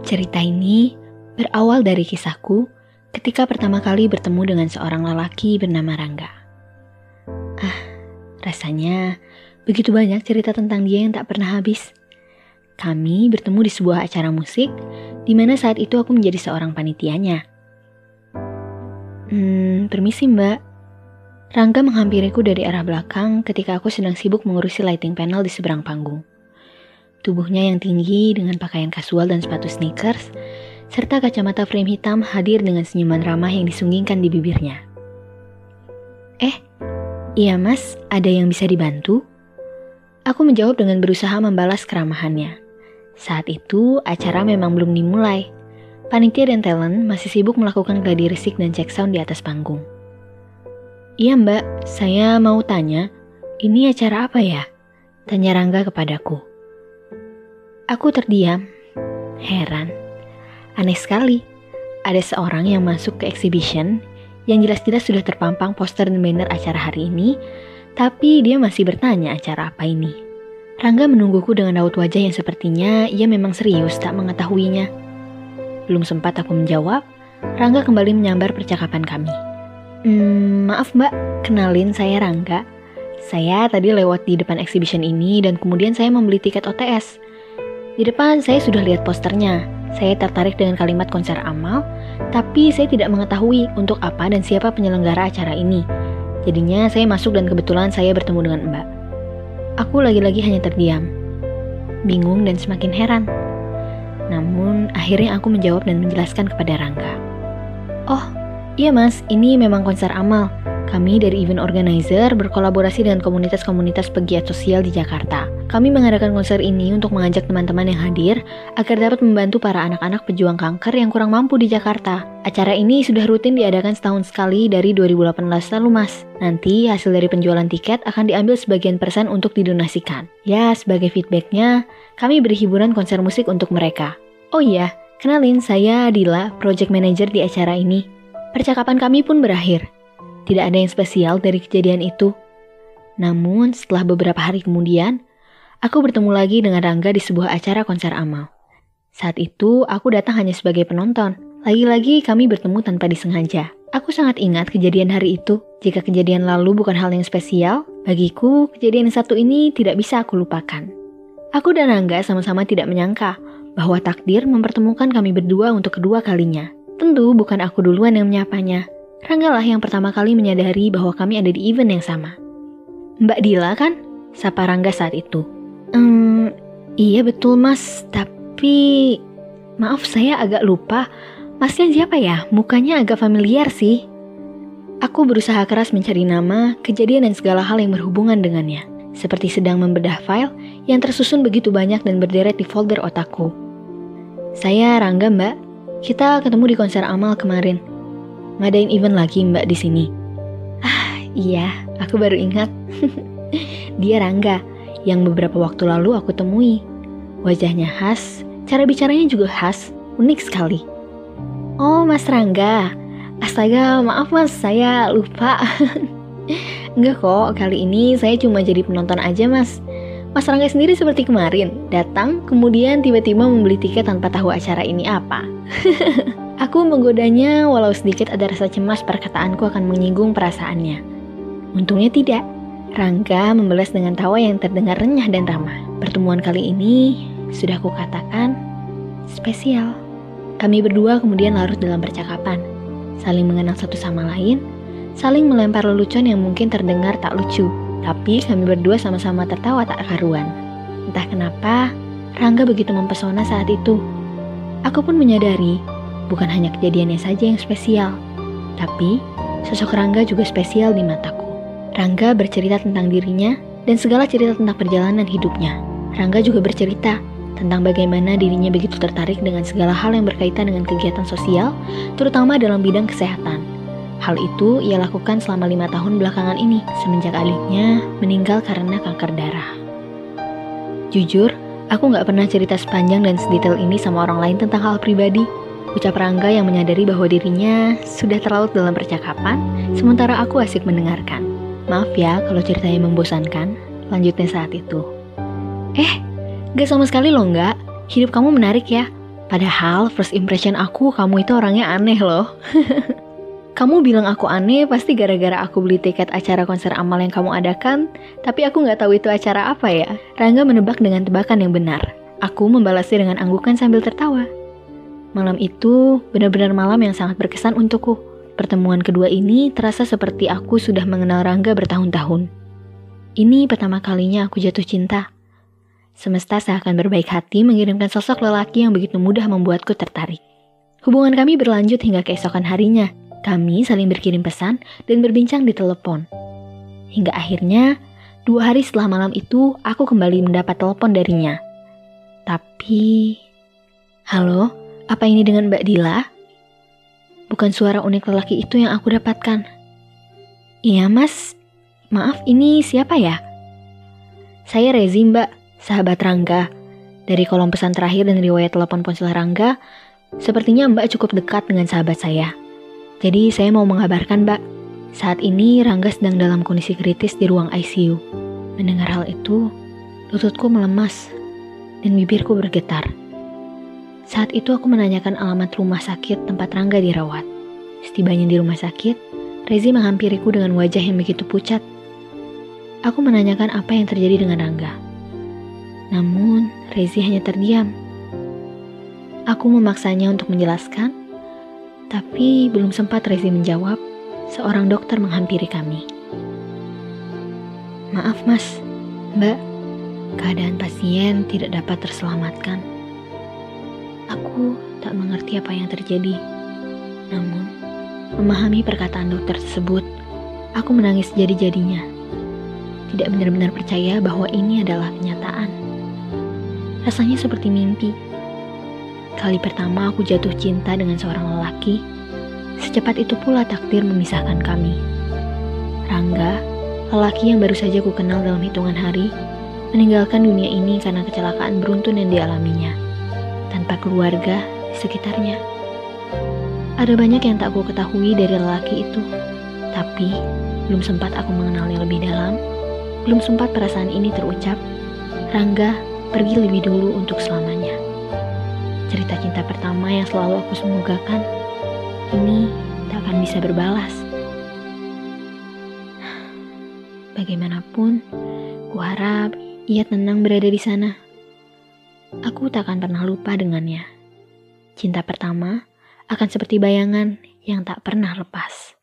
Cerita ini berawal dari kisahku ketika pertama kali bertemu dengan seorang lelaki bernama Rangga. Ah, rasanya begitu banyak cerita tentang dia yang tak pernah habis. Kami bertemu di sebuah acara musik, di mana saat itu aku menjadi seorang panitianya. Hmm, permisi mbak. Rangga menghampiriku dari arah belakang ketika aku sedang sibuk mengurusi lighting panel di seberang panggung. Tubuhnya yang tinggi dengan pakaian kasual dan sepatu sneakers, serta kacamata frame hitam hadir dengan senyuman ramah yang disunggingkan di bibirnya. Eh, iya mas, ada yang bisa dibantu? Aku menjawab dengan berusaha membalas keramahannya. Saat itu, acara memang belum dimulai. Panitia dan talent masih sibuk melakukan gladi resik dan cek sound di atas panggung. Iya mbak, saya mau tanya, ini acara apa ya? Tanya Rangga kepadaku. Aku terdiam, heran. Aneh sekali, ada seorang yang masuk ke exhibition yang jelas-jelas sudah terpampang poster dan banner acara hari ini, tapi dia masih bertanya acara apa ini. Rangga menungguku dengan raut wajah yang sepertinya ia memang serius tak mengetahuinya. Belum sempat aku menjawab, Rangga kembali menyambar percakapan kami. Hmm, maaf mbak, kenalin saya Rangga. Saya tadi lewat di depan exhibition ini dan kemudian saya membeli tiket OTS. Di depan saya sudah lihat posternya. Saya tertarik dengan kalimat konser amal, tapi saya tidak mengetahui untuk apa dan siapa penyelenggara acara ini. Jadinya saya masuk dan kebetulan saya bertemu dengan Mbak. Aku lagi-lagi hanya terdiam, bingung dan semakin heran. Namun akhirnya aku menjawab dan menjelaskan kepada Rangga. Oh, iya mas, ini memang konser amal. Kami dari event organizer berkolaborasi dengan komunitas-komunitas pegiat sosial di Jakarta. Kami mengadakan konser ini untuk mengajak teman-teman yang hadir agar dapat membantu para anak-anak pejuang kanker yang kurang mampu di Jakarta. Acara ini sudah rutin diadakan setahun sekali dari 2018 lalu mas. Nanti hasil dari penjualan tiket akan diambil sebagian persen untuk didonasikan. Ya, sebagai feedbacknya, kami beri hiburan konser musik untuk mereka. Oh iya, kenalin saya Adila, project manager di acara ini. Percakapan kami pun berakhir. Tidak ada yang spesial dari kejadian itu. Namun, setelah beberapa hari kemudian, aku bertemu lagi dengan Rangga di sebuah acara konser amal. Saat itu, aku datang hanya sebagai penonton. Lagi-lagi kami bertemu tanpa disengaja. Aku sangat ingat kejadian hari itu. Jika kejadian lalu bukan hal yang spesial, bagiku kejadian yang satu ini tidak bisa aku lupakan. Aku dan Rangga sama-sama tidak menyangka bahwa takdir mempertemukan kami berdua untuk kedua kalinya. Tentu bukan aku duluan yang menyapanya, Rangga lah yang pertama kali menyadari bahwa kami ada di event yang sama. Mbak Dila kan? Sapa Rangga saat itu. Iya betul mas, tapi... Maaf saya agak lupa. Masnya siapa ya? Mukanya agak familiar sih. Aku berusaha keras mencari nama, kejadian dan segala hal yang berhubungan dengannya. Seperti sedang membedah file yang tersusun begitu banyak dan berderet di folder otakku. Saya Rangga mbak, kita ketemu di konser Amal kemarin ngadain event lagi mbak di sini. Ah iya, aku baru ingat. Dia Rangga, yang beberapa waktu lalu aku temui. Wajahnya khas, cara bicaranya juga khas, unik sekali. Oh mas Rangga, astaga maaf mas saya lupa. Enggak kok, kali ini saya cuma jadi penonton aja mas. Mas Rangga sendiri seperti kemarin, datang kemudian tiba-tiba membeli tiket tanpa tahu acara ini apa. Aku menggodanya walau sedikit ada rasa cemas perkataanku akan menyinggung perasaannya. Untungnya tidak. Rangga membalas dengan tawa yang terdengar renyah dan ramah. Pertemuan kali ini sudah kukatakan spesial. Kami berdua kemudian larut dalam percakapan, saling mengenal satu sama lain, saling melempar lelucon yang mungkin terdengar tak lucu, tapi kami berdua sama-sama tertawa tak karuan. Entah kenapa, Rangga begitu mempesona saat itu. Aku pun menyadari bukan hanya kejadiannya saja yang spesial, tapi sosok Rangga juga spesial di mataku. Rangga bercerita tentang dirinya dan segala cerita tentang perjalanan hidupnya. Rangga juga bercerita tentang bagaimana dirinya begitu tertarik dengan segala hal yang berkaitan dengan kegiatan sosial, terutama dalam bidang kesehatan. Hal itu ia lakukan selama lima tahun belakangan ini, semenjak adiknya meninggal karena kanker darah. Jujur, aku nggak pernah cerita sepanjang dan sedetail ini sama orang lain tentang hal pribadi. Ucap Rangga yang menyadari bahwa dirinya sudah terlalu dalam percakapan, sementara aku asik mendengarkan. Maaf ya kalau ceritanya membosankan, lanjutnya saat itu. Eh, gak sama sekali loh enggak. Hidup kamu menarik ya. Padahal first impression aku kamu itu orangnya aneh loh. kamu bilang aku aneh pasti gara-gara aku beli tiket acara konser amal yang kamu adakan, tapi aku nggak tahu itu acara apa ya. Rangga menebak dengan tebakan yang benar. Aku membalasnya dengan anggukan sambil tertawa. Malam itu benar-benar malam yang sangat berkesan untukku. Pertemuan kedua ini terasa seperti aku sudah mengenal Rangga bertahun-tahun. Ini pertama kalinya aku jatuh cinta. Semesta seakan berbaik hati mengirimkan sosok lelaki yang begitu mudah membuatku tertarik. Hubungan kami berlanjut hingga keesokan harinya. Kami saling berkirim pesan dan berbincang di telepon. Hingga akhirnya, dua hari setelah malam itu, aku kembali mendapat telepon darinya. Tapi... Halo, apa ini dengan Mbak Dila? Bukan suara unik lelaki itu yang aku dapatkan. Iya mas, maaf ini siapa ya? Saya Rezi mbak, sahabat Rangga. Dari kolom pesan terakhir dan riwayat telepon ponsel Rangga, sepertinya mbak cukup dekat dengan sahabat saya. Jadi saya mau mengabarkan mbak, saat ini Rangga sedang dalam kondisi kritis di ruang ICU. Mendengar hal itu, lututku melemas dan bibirku bergetar. Saat itu aku menanyakan alamat rumah sakit tempat Rangga dirawat. Setibanya di rumah sakit, Rezi menghampiriku dengan wajah yang begitu pucat. Aku menanyakan apa yang terjadi dengan Rangga. Namun, Rezi hanya terdiam. Aku memaksanya untuk menjelaskan, tapi belum sempat Rezi menjawab, seorang dokter menghampiri kami. Maaf mas, mbak, keadaan pasien tidak dapat terselamatkan. Aku tak mengerti apa yang terjadi. Namun, memahami perkataan dokter tersebut, aku menangis jadi-jadinya. Tidak benar-benar percaya bahwa ini adalah kenyataan. Rasanya seperti mimpi. Kali pertama aku jatuh cinta dengan seorang lelaki, secepat itu pula takdir memisahkan kami. Rangga, lelaki yang baru saja ku kenal dalam hitungan hari, meninggalkan dunia ini karena kecelakaan beruntun yang dialaminya tanpa keluarga di sekitarnya. Ada banyak yang tak aku ketahui dari lelaki itu, tapi belum sempat aku mengenalnya lebih dalam, belum sempat perasaan ini terucap, Rangga pergi lebih dulu untuk selamanya. Cerita cinta pertama yang selalu aku semogakan, ini tak akan bisa berbalas. Bagaimanapun, kuharap ia tenang berada di sana. Aku tak akan pernah lupa dengannya. Cinta pertama akan seperti bayangan yang tak pernah lepas.